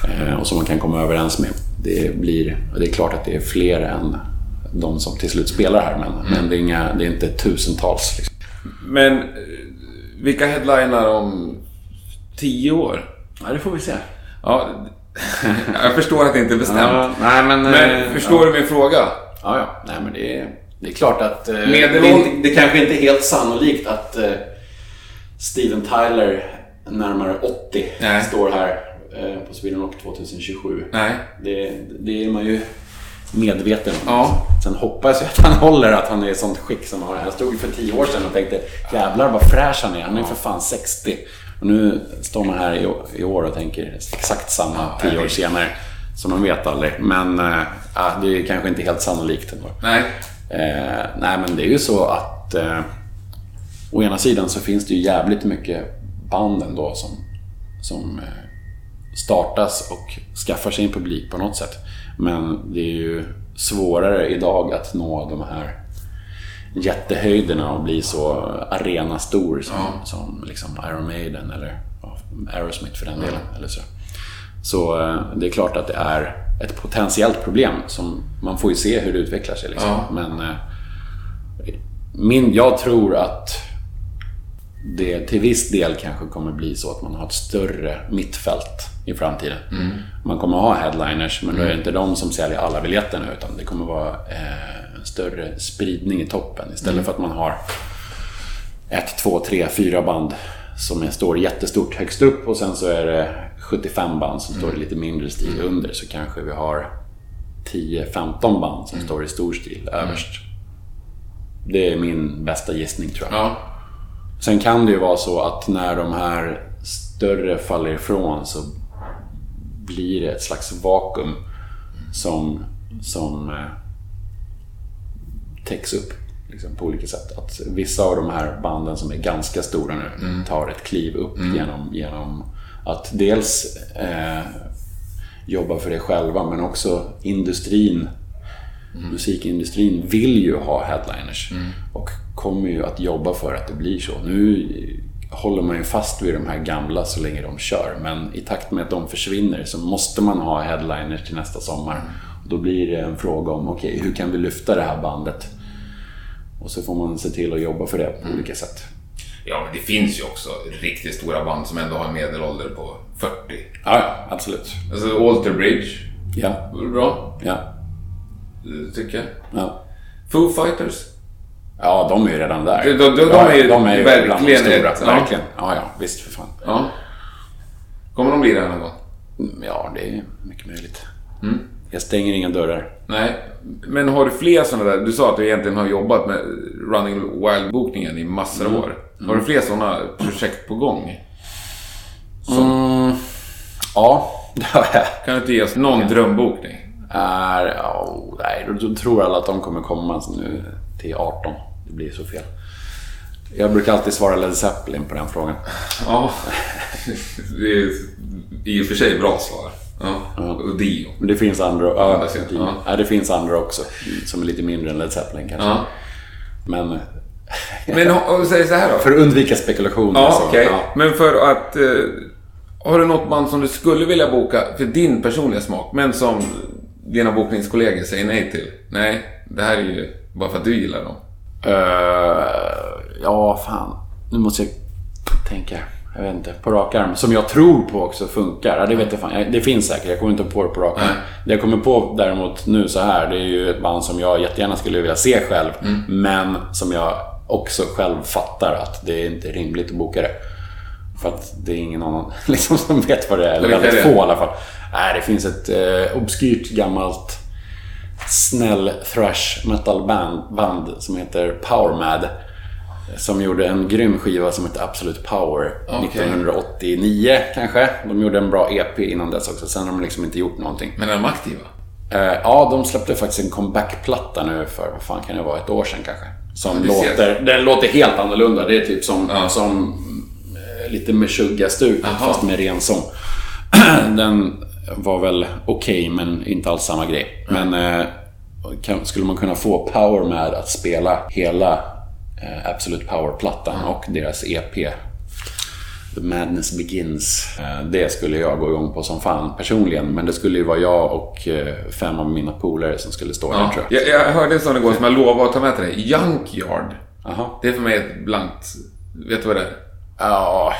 eh, och som man kan komma överens med. Det, blir, det är klart att det är fler än de som till slut spelar här, men, men det, är inga, det är inte tusentals. Liksom. men eh, vilka headlinar om 10 år? Ja, det får vi se. Ja, jag förstår att det inte är bestämt. Ja, nej, men, Men eh, förstår ja. du min fråga? Ja, ja. Nej, men det är, det är klart att... Eh, det, är inte, det kanske inte är helt sannolikt att eh, Steven Tyler, närmare 80, Nej. står här eh, på Sweden Rock 2027. Nej. Det, det är man ju medveten om. Ja. Sen hoppas jag att han håller, att han är i sånt skick som han är. Jag stod för tio år sedan och tänkte jävlar vad fräsch han är. Han är för fan 60. Och nu står man här i, i år och tänker exakt samma tio år senare. Så man vet aldrig. Men äh, det är kanske inte helt sannolikt ändå. Nej. Eh, nej, men det är ju så att eh, å ena sidan så finns det ju jävligt mycket band ändå som, som eh, startas och skaffar sig en publik på något sätt. Men det är ju svårare idag att nå de här jättehöjderna och bli så arenastor som, ja. som liksom Iron Maiden eller ja, Aerosmith för den delen. Eller så. så eh, det är klart att det är ett potentiellt problem som man får ju se hur det utvecklar sig. Liksom. Ja. Men eh, min, jag tror att det till viss del kanske kommer bli så att man har ett större mittfält i framtiden. Mm. Man kommer ha headliners, men då är det mm. inte de som säljer alla biljetterna utan det kommer vara eh, större spridning i toppen. Istället mm. för att man har ett, två, tre, fyra band som står jättestort högst upp och sen så är det 75 band som mm. står i lite mindre stil mm. under så kanske vi har 10-15 band som mm. står i stor stil överst. Det är min bästa gissning tror jag. Ja. Sen kan det ju vara så att när de här större faller ifrån så blir det ett slags vakuum som, som eh, täcks upp liksom, på olika sätt. Att vissa av de här banden som är ganska stora nu mm. tar ett kliv upp mm. genom, genom att dels eh, jobba för det själva men också industrin Mm. Musikindustrin vill ju ha headliners mm. och kommer ju att jobba för att det blir så. Nu håller man ju fast vid de här gamla så länge de kör men i takt med att de försvinner så måste man ha headliners till nästa sommar. Mm. Då blir det en fråga om, okej, okay, hur kan vi lyfta det här bandet? Och så får man se till att jobba för det på mm. olika sätt. Ja, men det finns ju också riktigt stora band som ändå har en medelålder på 40. Ja, absolut. Alltså Alter Bridge. Ja. Bra. Ja. Tycker jag. Ja. Foo Fighters. Ja, de är ju redan där. De, de, de, ja, är ju de är verkligen stora. Ett, verkligen. Ja, ja, visst för fan. Ja. Kommer de bli det någon gång? Mm, ja, det är mycket möjligt. Mm. Jag stänger inga dörrar. Nej, men har du fler sådana där? Du sa att du egentligen har jobbat med Running Wild-bokningen i massor av mm. år. Har du fler sådana projekt på gång? Som... Mm. Ja, det har jag. Kan du inte ge oss någon drömbokning? Är... Oh, nej, då tror alla att de kommer komma nu till 18. Det blir så fel. Jag brukar alltid svara Led Zeppelin på den frågan. Ja, det är i och för sig bra svar. Ja. Och Dio. Men det finns andra, ja, ja. ja, det finns andra också. Som är lite mindre än Led Zeppelin kanske. Ja. Men... Men och säg så här då. För att undvika spekulationer. Ja, okay. ja. Men för att... Eh, har du något band som du skulle vilja boka för din personliga smak, men som dina bokningskollegor säger nej till? Nej, det här är ju bara för att du gillar dem. Uh, ja, fan. Nu måste jag tänka jag vet inte, på rak arm, som jag tror på också funkar. Ja, det vet jag fan. Det finns säkert, jag kommer inte på det på rak arm. Det jag kommer på däremot nu så här, det är ju ett band som jag jättegärna skulle vilja se själv. Mm. Men som jag också själv fattar att det är inte rimligt att boka det. För att det är ingen annan liksom, som vet vad det är. Eller väldigt få i alla fall. Nej, det finns ett eh, obskyrt gammalt snäll thrash metal band, band som heter Powermad. Som gjorde en grym skiva som heter Absolute Power okay. 1989 kanske. De gjorde en bra EP innan dess också. Sen har de liksom inte gjort någonting. Men är de aktiva? Eh, ja, de släppte faktiskt en comeback-platta nu för, vad fan kan det vara, ett år sedan kanske. Som låter, den låter helt annorlunda. Det är typ som, ja. som eh, lite Meshuggah-stuk fast med ren sång. den var väl okej, okay, men inte alls samma grej. Mm. Men eh, skulle man kunna få Power med att spela hela Absolute Power-plattan och deras EP The Madness Begins. Eh, det skulle jag gå igång på som fan personligen. Men det skulle ju vara jag och eh, fem av mina polare som skulle stå ja. där tror jag. jag. Jag hörde en sån igår som jag lovade att ta med till dig. Junkyard. Aha. Det är för mig ett blankt... Vet du vad det är? Ja,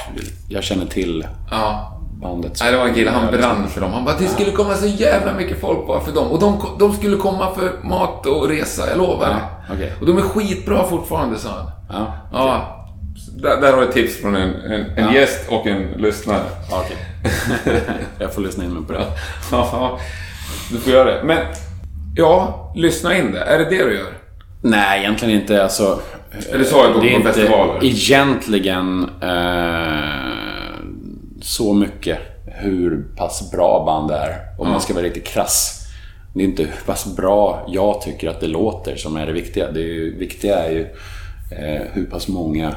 jag känner till. Ja bandet. Nej, det var en kille, han brann för dem. Han bara, det skulle komma så jävla mycket folk bara för dem. Och de, de skulle komma för mat och resa, jag lovar. Ja, okay. Och de är skitbra fortfarande, sa han. Ja, okay. ja. Där, där har du ett tips från en, en, en ja. gäst och en lyssnare. Okej. Okay. jag får lyssna in mig på det. Ja, du får göra det. Men, ja, lyssna in det. Är det det du gör? Nej, egentligen inte. Alltså, Eller så jag går på festivaler? Egentligen... Eh, så mycket hur pass bra band är. Om man ska vara riktigt krass. Det är inte hur pass bra jag tycker att det låter som är det viktiga. Det är ju, viktiga är ju eh, hur pass många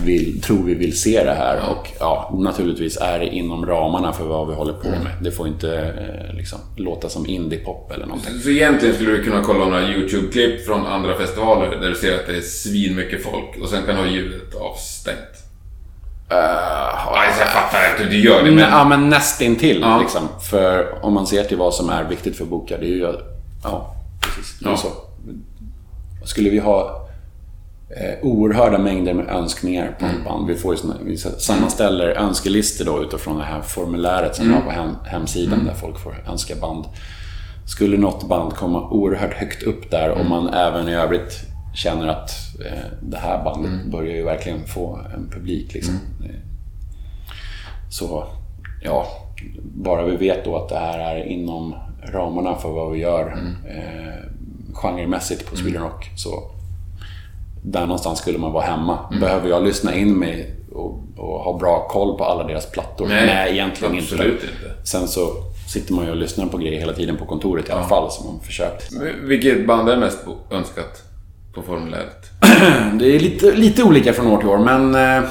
vill, tror vi vill se det här. Och ja, naturligtvis är det inom ramarna för vad vi håller på med. Det får inte eh, liksom, låta som indiepop eller någonting. Så egentligen skulle du kunna kolla några YouTube-klipp från andra festivaler där du ser att det är svinmycket folk och sen kan du ha ljudet avstängt. Uh, Alltså, jag fattar att du gör det, men... Ja, men nästintill. Ja. Liksom. För om man ser till vad som är viktigt för bokar, det är ju... Ja, precis. Ja. så. Skulle vi ha eh, oerhörda mängder med önskningar på Mm. ett band. Vi, får ju såna, vi sammanställer önskelistor då utifrån det här formuläret som vi har på hem, hemsidan Mm. där folk får önska band. Skulle något band komma oerhört högt upp där Mm. och man även i övrigt känner att eh, det här bandet Mm. börjar ju verkligen få en publik. Liksom. Eh, så ja, bara vi vet då att det här är inom ramarna för vad vi gör eh, genremässigt på Sweden Rock. Så där någonstans skulle man vara hemma. Behöver jag lyssna in mig och, och ha bra koll på alla deras plattor? egentligen absolut inte. inte. Sen så sitter man ju och lyssnar på grejer hela tiden på kontoret i alla fall, som man försökt. Vilket band är mest önskat på formuläret? Det är lite, lite olika från år till år, men eh,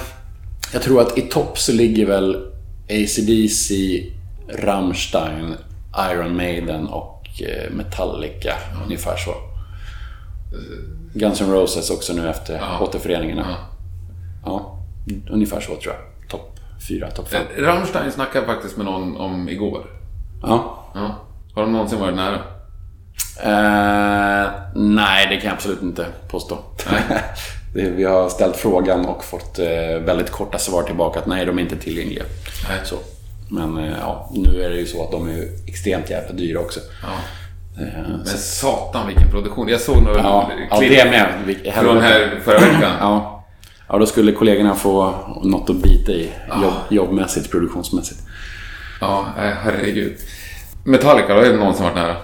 jag tror att i topp så ligger väl AC/DC, Rammstein, Iron Maiden och eh, Metallica. Ungefär så. Guns N' Roses också nu efter återföreningarna. Ja. ungefär så tror jag. Topp fyra, topp fem. Rammstein snackade faktiskt med någon om igår. Ja. Ja. Har de någonsin varit nära? Eh, nej, det kan jag absolut inte påstå. vi har ställt frågan och fått eh, väldigt korta svar tillbaka att nej, de är inte tillgängliga. Nej. Så. Men eh, ja, nu är det ju så att de är extremt jävla dyra också. Ja. Men så, satan vilken produktion. Jag såg några ja, ja, klipp det med. Vi- från här förra veckan. Ja. ja, då skulle kollegorna få något att bita i jobb, jobbmässigt, produktionsmässigt. Ja, herregud. Metallica, då är det någon som varit nära?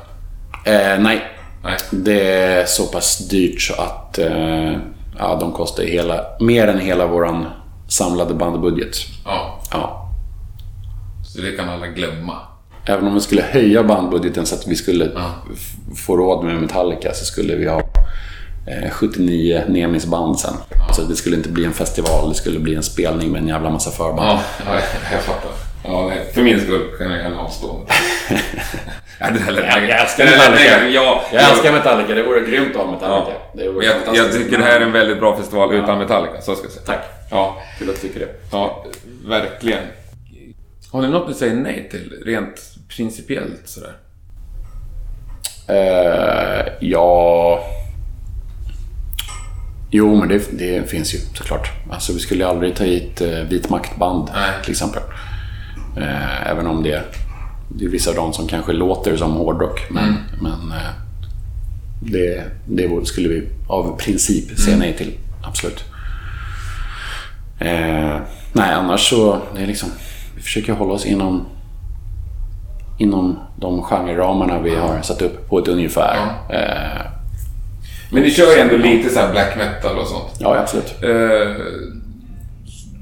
Eh, nej, Nej. det är så pass dyrt så att eh, ja, de kostar hela, mer än hela våran samlade bandbudget. Ja, Ja. så det kan alla glömma. Även om vi skulle höja bandbudgeten så att vi skulle Ja. få råd med Metallica så skulle vi ha eh, 79 Nemis-band sen. Så det skulle inte bli en festival, det skulle bli en spelning med en jävla massa förband. Ja, ja jag fattar. Ja, för min skull kan jag gärna avstå. ja, det Jag, jag älskar Metallica. Ja, jag älskar Metallica, det vore grymt att ha Metallica. Ja. Det vore Jag, jag tycker det här är en väldigt bra festival utan Metallica, så ska jag säga. Tack. Ja, Kul att du tycker det. ja, verkligen. Har ni något ni säger nej till, rent principiellt sådär? Eh, ja... Jo, men det, det finns ju såklart. Alltså, vi skulle aldrig ta hit eh, vit maktband Nej. till exempel. Eh, även om det, det är vissa av dem som kanske låter som hårdrock. Men, men eh, det, det skulle vi av princip säga nej till. Absolut. Eh, nej, annars så... Det är liksom, vi försöker hålla oss inom inom de genreramarna vi har satt upp på ett ungefär. Ja, eh, Men ni kör ju ändå lite så här black metal och sånt. ja absolut. Eh,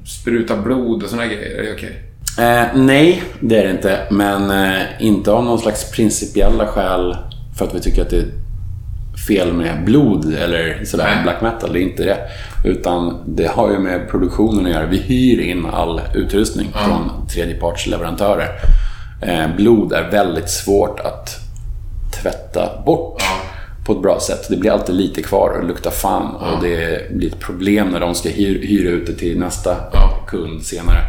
spruta blod och såna grejer, är det okej? Eh, nej, det är det inte. Men eh, inte av någon slags principiella skäl för att vi tycker att det är fel med blod eller sådär, Nej. black metal. Det är inte det. Utan det har ju med produktionen att göra. Vi hyr in all utrustning från tredjepartsleverantörer. Eh, blod är väldigt svårt att tvätta bort på ett bra sätt. Det blir alltid lite kvar och luktar fan och det blir ett problem när de ska hyr, hyra ut det till nästa kund senare.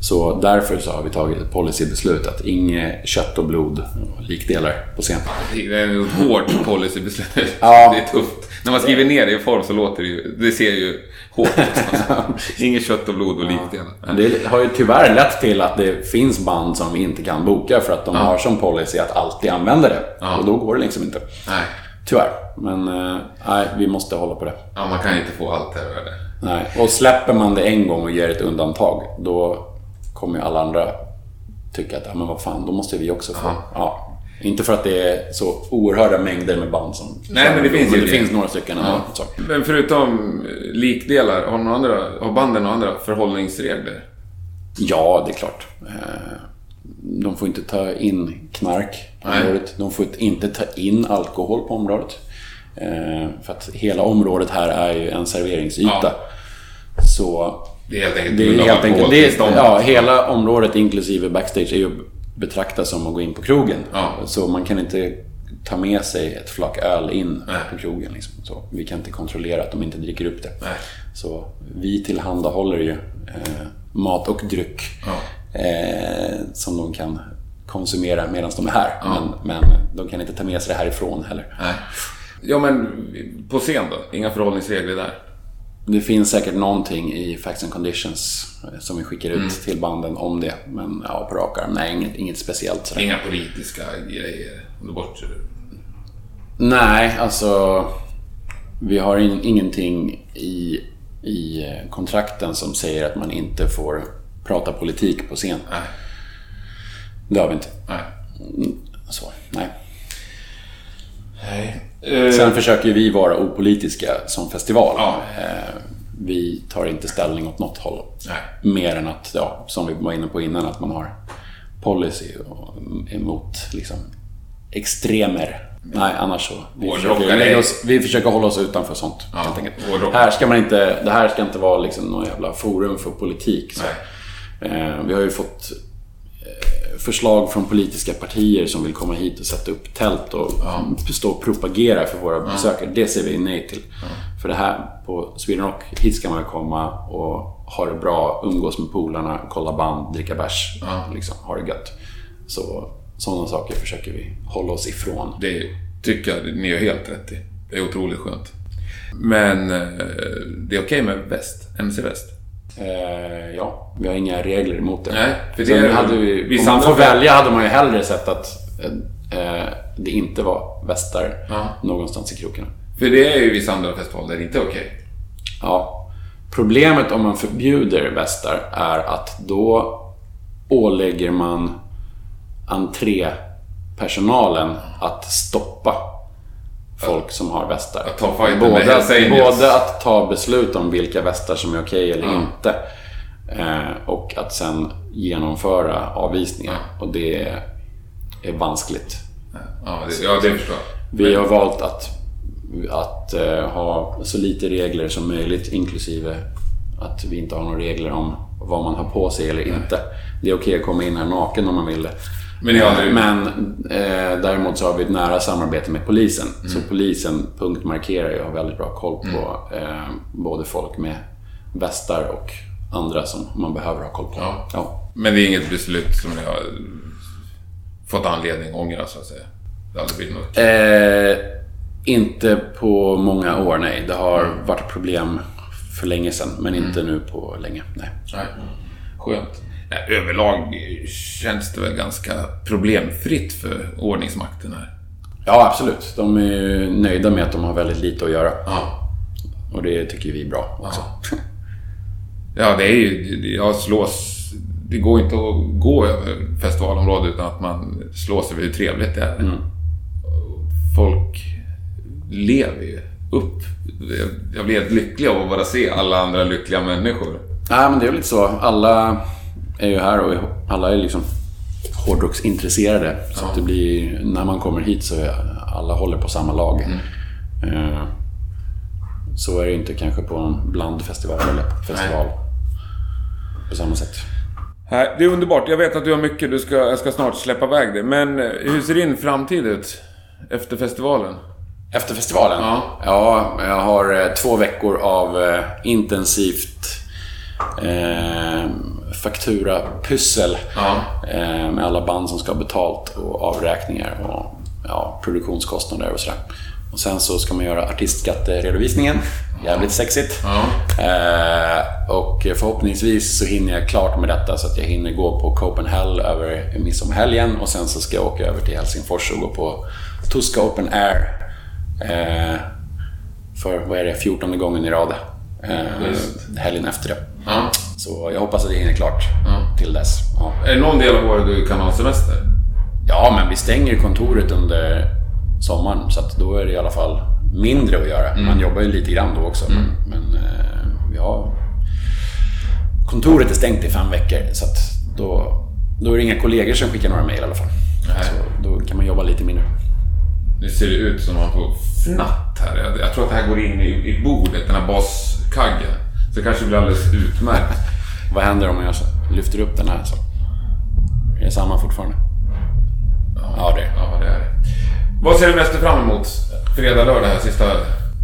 Så därför så har vi tagit ett policybeslut att inget kött och blod och likdelar på scen. Det är ett hårt policybeslut. Ja. Det är tufft. När man skriver ner det i form så låter det ju... Det ser ju hårt ut. Inget kött och blod och likdelar. Det har ju tyvärr lett till att det finns band som vi inte kan boka för att de har som policy att alltid använda det. Ja. Och då går det liksom inte. Nej. Tyvärr. Men eh, nej, vi måste hålla på det. Ja, man kan inte få allt här i världen. Nej. Och släpper man det en gång och ger ett undantag, då kommer ju alla andra tycka att, ja men vad fan, då måste vi också få. Ja. Inte för att det är så oerhörda mängder med band som... Nej, men det finns ju men det finns några stycken. Ja. Så. Men förutom likdelar, har, några andra, har banden några andra förhållningsregler? Ja, det är klart. Eh, de får inte ta in knark på Nej. området. De får inte ta in alkohol på området. Eh, För att hela området här är ju en serveringsyta. Ja. Så Det är helt enkelt det är helt enkelt... Det är, ja, hela området inklusive backstage är ju betraktas som att gå in på krogen. Ja. Så man kan inte ta med sig ett flak öl in Nej. på krogen. Liksom. Så vi kan inte kontrollera att de inte dricker upp det. Nej. Så vi tillhandahåller ju eh, mat och dryck Ja. eh, som de kan konsumera medan de är här. Men, men de kan inte ta med sig det härifrån heller. Nej. Ja, men på scen då? Inga förhållningsregler där? Det finns säkert någonting i Facts and Conditions eh, som vi skickar ut Mm. till banden om det. Men ja, på rak arm, nej, inget, inget speciellt. Sådär. Inga politiska grejer? Bort... Nej, alltså... Vi har in, ingenting i, i eh, kontrakten som säger att man inte får prata politik på scen. Nej. Det har vi inte. Nej. Så, nej. Nej. Eh, Sen försöker vi vara opolitiska som festival. Ja. Eh, Vi tar inte ställning åt något håll. Nej. Mer än att, ja, som vi var inne på innan, att man har policy emot liksom, extremer. Nej, annars så. Vi försöker, lägga oss, vi försöker hålla oss utanför sånt. Ja, helt enkelt. Här ska man inte, det här ska inte vara liksom någon jävla forum för politik. Eh, vi har ju fått förslag från politiska partier som vill komma hit och sätta upp tält och stå och propagera för våra besökare. Det säger vi nej till. För det här på Sweden Rock, hit ska man komma och ha det bra, umgås med polarna, kolla band, dricka bärs, liksom, ha det gött. Så sådana saker försöker vi hålla oss ifrån. Det tycker jag ni gör helt rätt i. Det är otroligt skönt. Men eh, det är okej med väst? MC-väst? Eh, ja, vi har inga regler emot det. Nej, för det är- hade vi, vissa om man får välja hade man ju hellre sett att eh, det inte var västar Ja. någonstans i krokarna. För det är ju vissa andra festivaler där det inte är okej. Ja. Problemet om man förbjuder västar är att då ålägger man entrépersonalen att stoppa folk som har västar. Att ta fighten med både, Hells Angels. både att ta beslut om vilka västar som är okej eller Ja. inte. Eh, och att sen genomföra avvisningar. Och det är vanskligt. Ja, det, ja, det förstår jag. Vi har valt att, att eh, ha så lite regler som möjligt inklusive att vi inte har några regler om vad man har på sig eller inte. Det är okej att komma in här naken om man vill det. Men aldrig- Men eh, däremot så har vi ett nära samarbete med polisen. Mm. Så polisen punktmarkerar ju och har väldigt bra koll på eh, både folk med västar och andra som man behöver ha koll på. Ja. Ja. Men det är inget beslut som ni har fått anledning att ångra, så att säga? Det har aldrig blivit något? Eh, inte på många år, nej. Det har varit problem för länge sedan, men inte nu på länge. Nej. Nej. Skönt. Nej, överlag känns det väl ganska problemfritt för ordningsmakten här. Ja, absolut. De är ju nöjda med att de har väldigt lite att göra. Ja. Och det tycker vi är bra också. Ja, det är ju... Jag slås... Det går inte att gå över festivalområdet utan att man slås över hur trevligt det är. Folk lever ju upp. Jag- Jag blir helt lycklig av att bara se alla andra lyckliga människor. Nej, men det är väl lite så. Alla är ju här och alla är liksom hårdrocksintresserade. Så att det blir, när man kommer hit så är alla håller på samma lag. Eh, Så är det inte kanske på en blandfestival eller festival. På samma sätt. Nej, Det är underbart. Jag vet att du har mycket. Du ska, jag ska snart släppa iväg det. Men eh, hur ser din framtid ut efter festivalen? Efter festivalen? Ja. Ja, jag har eh, två veckor av intensivt eh, fakturapyssel. Ja. Eh, med alla band som ska ha betalt och avräkningar och ja, produktionskostnader och sådär. Och sen så ska man göra artistskatteredovisningen. Jävligt sexigt. Ja. Eh, och förhoppningsvis så hinner jag klart med detta så att jag hinner gå på Copenhagen över midsommarhelgen och sen så ska jag åka över till Helsingfors och gå på Tuska Open Air. Eh, för, vad är det, 14 gången i rad. Eh, helgen efter det. Ja. Så jag hoppas att jag hinner klart Ja. till dess. Ja. Är det någon del av året du kan ha semester? ja, men vi stänger kontoret under sommaren så att då är det i alla fall mindre att göra. Man jobbar ju lite grann då också. Men, men eh, vi har kontoret är stängt i fem veckor. Så att då, då är det inga kollegor som skickar några mejl i alla fall. Nej. Så då kan man jobba lite mindre. Nu ser det ut som man får fnatt här. Jag, jag tror att det här går in i, i bordet, den här baskaggen. Det kanske blir alldeles utmärkt. Vad händer om jag lyfter upp den här? Så? Är det samma fortfarande? Ja, det är. Ja, det är. Vad ser du mest fram emot? Fredag, lördag här sista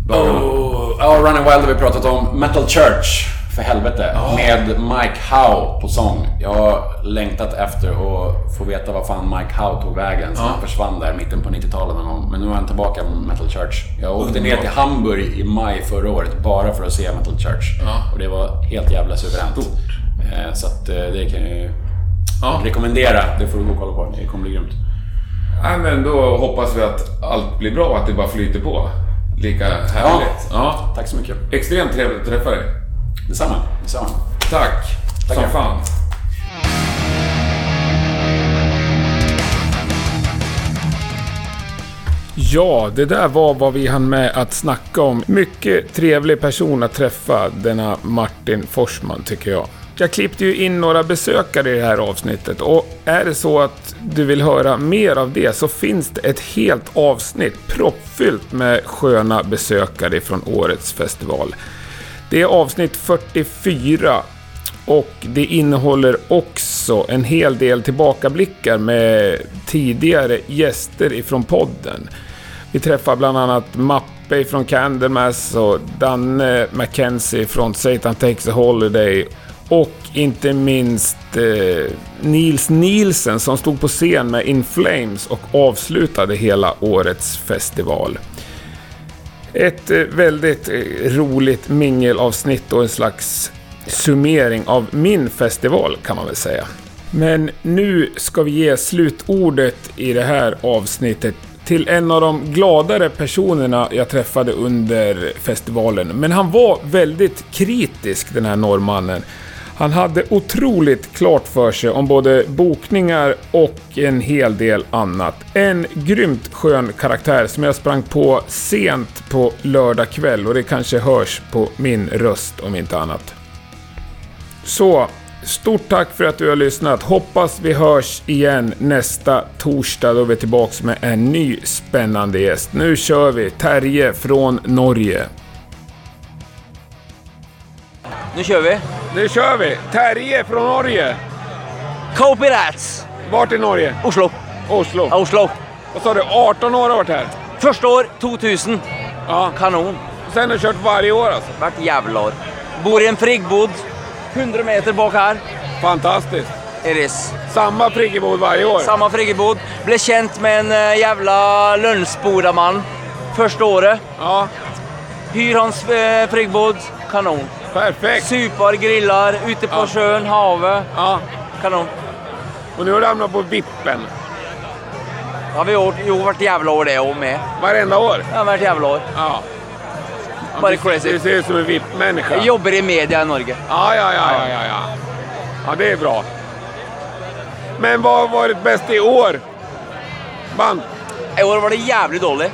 dagarna? Oh, ja, Running Wild har vi pratat om. Metal Church, för helvete. Med Mike Howe på sång. Jag har längtat efter att få veta vad fan Mike Howe tog vägen. Så han försvann där mitten på 90-talet någon gång. Men nu är han tillbaka med Metal Church. Jag åkte ner till Hamburg i maj förra året bara för att se Metal Church. Ja. Och det var helt jävla suveränt. Eh, Så att eh, det kan jag ju Ja. rekommendera. Det får du gå och kolla på. Det kommer bli grymt. Nej, men då hoppas vi att allt blir bra och att det bara flyter på. Lika härligt. Ja. Tack så mycket. Extremt trevligt att träffa dig. Detsamma. Detsamma. Tack. Som Tackar. fan. Ja, det där var vad vi hann med att snacka om. Mycket trevlig person att träffa, denna Martin Forsman, tycker jag. Jag klippte ju in några besökare i det här avsnittet och är det så att du vill höra mer av det så finns det ett helt avsnitt proppfyllt med sköna besökare från årets festival. Det är avsnitt 44 och det innehåller också en hel del tillbakablickar med tidigare gäster ifrån podden. Vi träffar bland annat Mappe från Candlemass och Danne Mackenzie från Satan Takes a Holiday och inte minst eh, Nils Nielsen som stod på scen med In Flames och avslutade hela årets festival. Ett eh, väldigt eh, roligt mingelavsnitt och en slags summering av min festival kan man väl säga. Men nu ska vi ge slutordet i det här avsnittet till en av de gladare personerna jag träffade under festivalen. Men han var väldigt kritisk den här norrmannen. Han hade otroligt klart för sig om både bokningar och en hel del annat. En grymt skön karaktär som jag sprang på sent på lördag kväll och det kanske hörs på min röst om inte annat. Så, stort tack för att du har lyssnat. Hoppas vi hörs igen nästa torsdag då vi är tillbaks med en ny spännande gäst. Nu kör vi! Terje från Norge. Nu kör vi. Nu kör vi! Terje från Norge. Copyrats. Vart i Norge? Oslo. Oslo. Ja, Oslo. Vad sa du? 18 år har varit här? Första år 2000. Ja. Kanon. Sen har du kört varje år alltså? Vart jävla år. Bor i en friggbod 100 meter bak här. Fantastiskt. Iris. Samma friggebod varje år? Samma friggebod. Blev känt med en eh, jävla lönnsporaman första året. Ja, Hyr hans eh, friggebod. Kanon. Perfekt. Supar, grillar, ute på Ja. sjön, havet. Ja. Kanon. Och nu har du hamnat på vippen. Har vi gjort. Jo, vart jävla år det och med. Varenda år. Ja, vart jävla år. Ja. Bara Du crazy. ser ut som en VIP-människa. Jag jobbar i media i Norge. Ja, ja, ja, ja, ja, ja. Ja, det är bra. Men vad har varit bäst i år? Band? I år var det jävligt dåligt.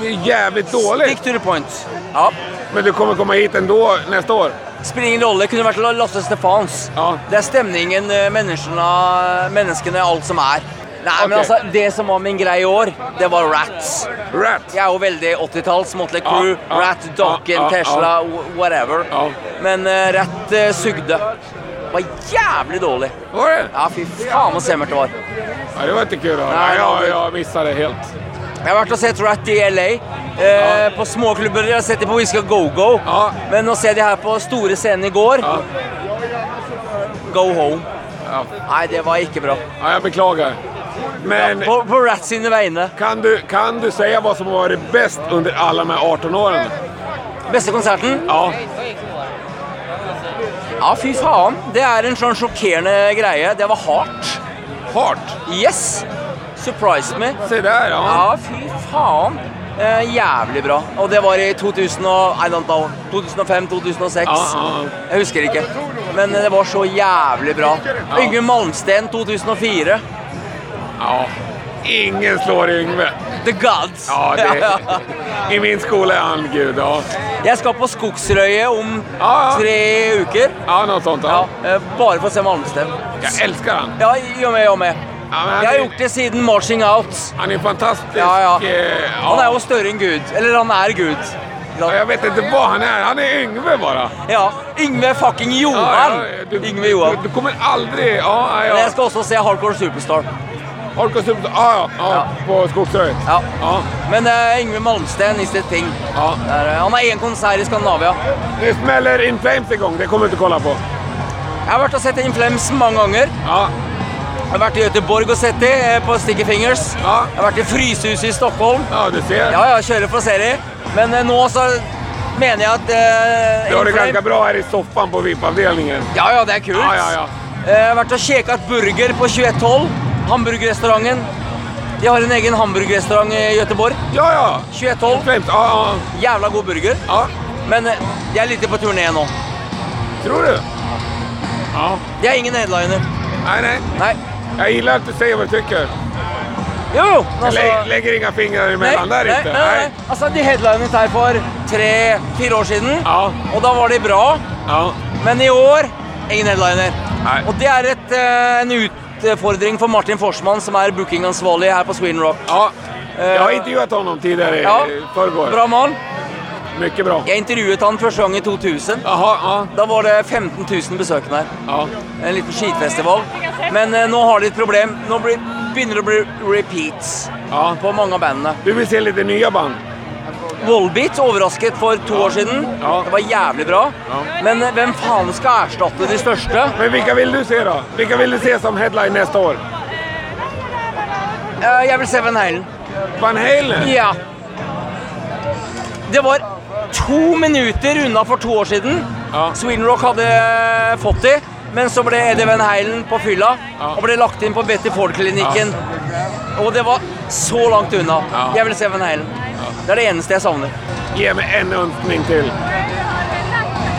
Det är jävligt Stick dåligt. to the point. Ja. Men du kommer komma hit ändå nästa år? Spelar ingen roll, det kunde varit Lotte Stefans. Ja. Det är stämningen, eh, människorna, människorna, allt som är. Nej, men Okej. alltså, det som var min grej i år, det var Rats. Rat? Jag är ju väldigt 80-tals, Motley Crue, ja, Rat, Dokken, ja, Tesla, wh- whatever. Men uh, Rat uh, sugde. Var jävligt dålig. Var det? Ja, fy fan vad sämre det var. Ja, det var inte kul att höra. Nej, jag, det- jag missade helt. Jag har varit och sett Rat i LA. Eh, På småklubbar, jag har sett det på Whiskey Go Go. Ja. Men att se det här på stora scenen igår. Ja. Go home. Ja. Nej, det var inte bra. Ja, jag beklagar. Men På, på Rats sina vägnar. kan, du, kan du säga vad som har varit bäst under alla de här 18 åren? Bästa konserten? Ja. Ja, fy fan. Det är en sån chockerande grej. Det var hårt. Hårt. Yes! Surprised me. Se där, ja. Ja, fy fan. Eh, jävligt bra. Och det var i 2000 och, I don't know, 2005, 2006. Ja, ja. Jag husker inte. Men det var så jävligt bra. Ja. Yngve Malmsten 2004. ja. Ingen slår Yngve. The Gods. Ja, det, I min skola är han gud, ja. Jeg skal på Skogsrøyet om tre uker. Ja, något sånt. Ja, eh, bare for å se Malmsten. Jag älskar han. Ja, jag med, jag med. Men Jeg har är- gjort det siden Marching Out. Han är fantastisk. Ja, ja. eh, Han er jo større enn Gud. Eller han er Gud. Ja, Jag vet inte vad han är. Han är Yngve bara. Ja, Yngve fucking Johan! du, Yngve Johan. Du, du kommer aldrig... Ja, Men ja. jeg skal også se Hardcore Superstar. Orkar Super... Ja, ja, ja. På Skogsröjet. Ja. Men uh, Yngve Malmsten is the thing. Det er, eh, han har én konsert i Skandinavia. Nu smäller In Flames igång. Det kommer du inte kolla på. Jeg har vært og sett In Flames mange ganger. Ja. Jeg har vært i Göteborg og sett de eh, på Sticky Fingers. Ja. Jeg har vært i Frysehuset i Stockholm. Ja, du ser. Ja, ja, kjører for å se de. Men eh, nå så mener jeg at eh, Du har det ganska bra här i soffan på VIP-avdelningen. Ja, ja, det er kult. Ja, ja, ja. Eh, Jeg har vært og kjekat burger på 2112. Hamburgerrestauranten. De har en egen hamburgerrestaurant i Göteborg. Ja, ja. 2112. Flames. Ja, ja. Jævla god burger. ja. Men de er litt på turné nå. Tror du? Ja. De er ingen headliner. Nej, nej. Nei. Jag gillar att du säger vad du tycker. Jo, Altså, lä lägger inga fingrar emellan där nei, inte. nei, nei. Altså, de headlinet her for tre-fire år siden, Ja. og da var de bra. Ja. Men i år ingen headliner. Nei. Og det er et, eh, en utfordring for Martin Forsman, som er bookingansvarlig her på Sweden Rock. ja. Jag har intervjuat honom tidigare i Ja. förrgår. Bra mann. Mycket bra. Jeg intervjuet han første gang i 2000. Jaha, ja. Da var det 15 000 besøkende her. ja. En liten skitfestival. Men eh, nå har de et problem. Blir, begynner det bli repeats Ja. på mange av bandene. Du vill se lite nya band? Volbeat overrasket for to år siden. Ja. Det var jævlig bra. Men eh, hvem faen skal erstatte de største? Men vilka vill du se då? Vilka vill du se som headline nästa år? Eh, Jeg vil se Van Halen. Van Halen? Ja. Det var to minutter unna for to år siden. Ja. Sweden Rock hadde eh, fått de, men så ble Eddie Van Halen på fylla Ja. og ble lagt inn på Betty Ford-klinikken. Og det var så langt unna. Ja. Jeg vil se Van Halen. Det er det eneste jeg savner. Ge mig en önskning till.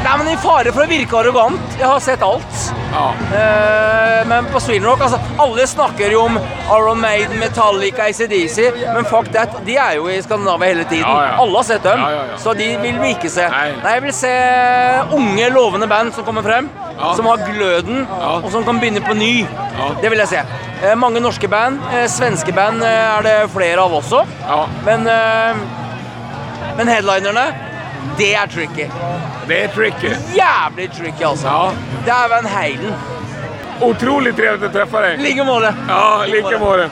Nei, men I fare for å virke arrogant. Jeg har sett alt. Ja. Eh, men på Sweden Rock altså, Alle snakker jo om Iron Maiden, Metallica, ACDC, men fuck that, de er jo i Skandinavia hele tiden. Ja, ja. Alle har sett dem, så de vil vi ikke se. Nei. jeg vil se unge, lovende band som kommer frem, Ja. som har gløden, Ja. og som kan begynne på ny. Det vil jeg se. Eh, mange norske band. Eh, svenske band eh, er det flere av ja. Men, eh, men headlinerne, det er tricky. Det är tricky. Jævlig tricky, altså. Ja. Det er Van Halen. Otroligt trevligt att träffa dig. like måte. Ja, lika måte.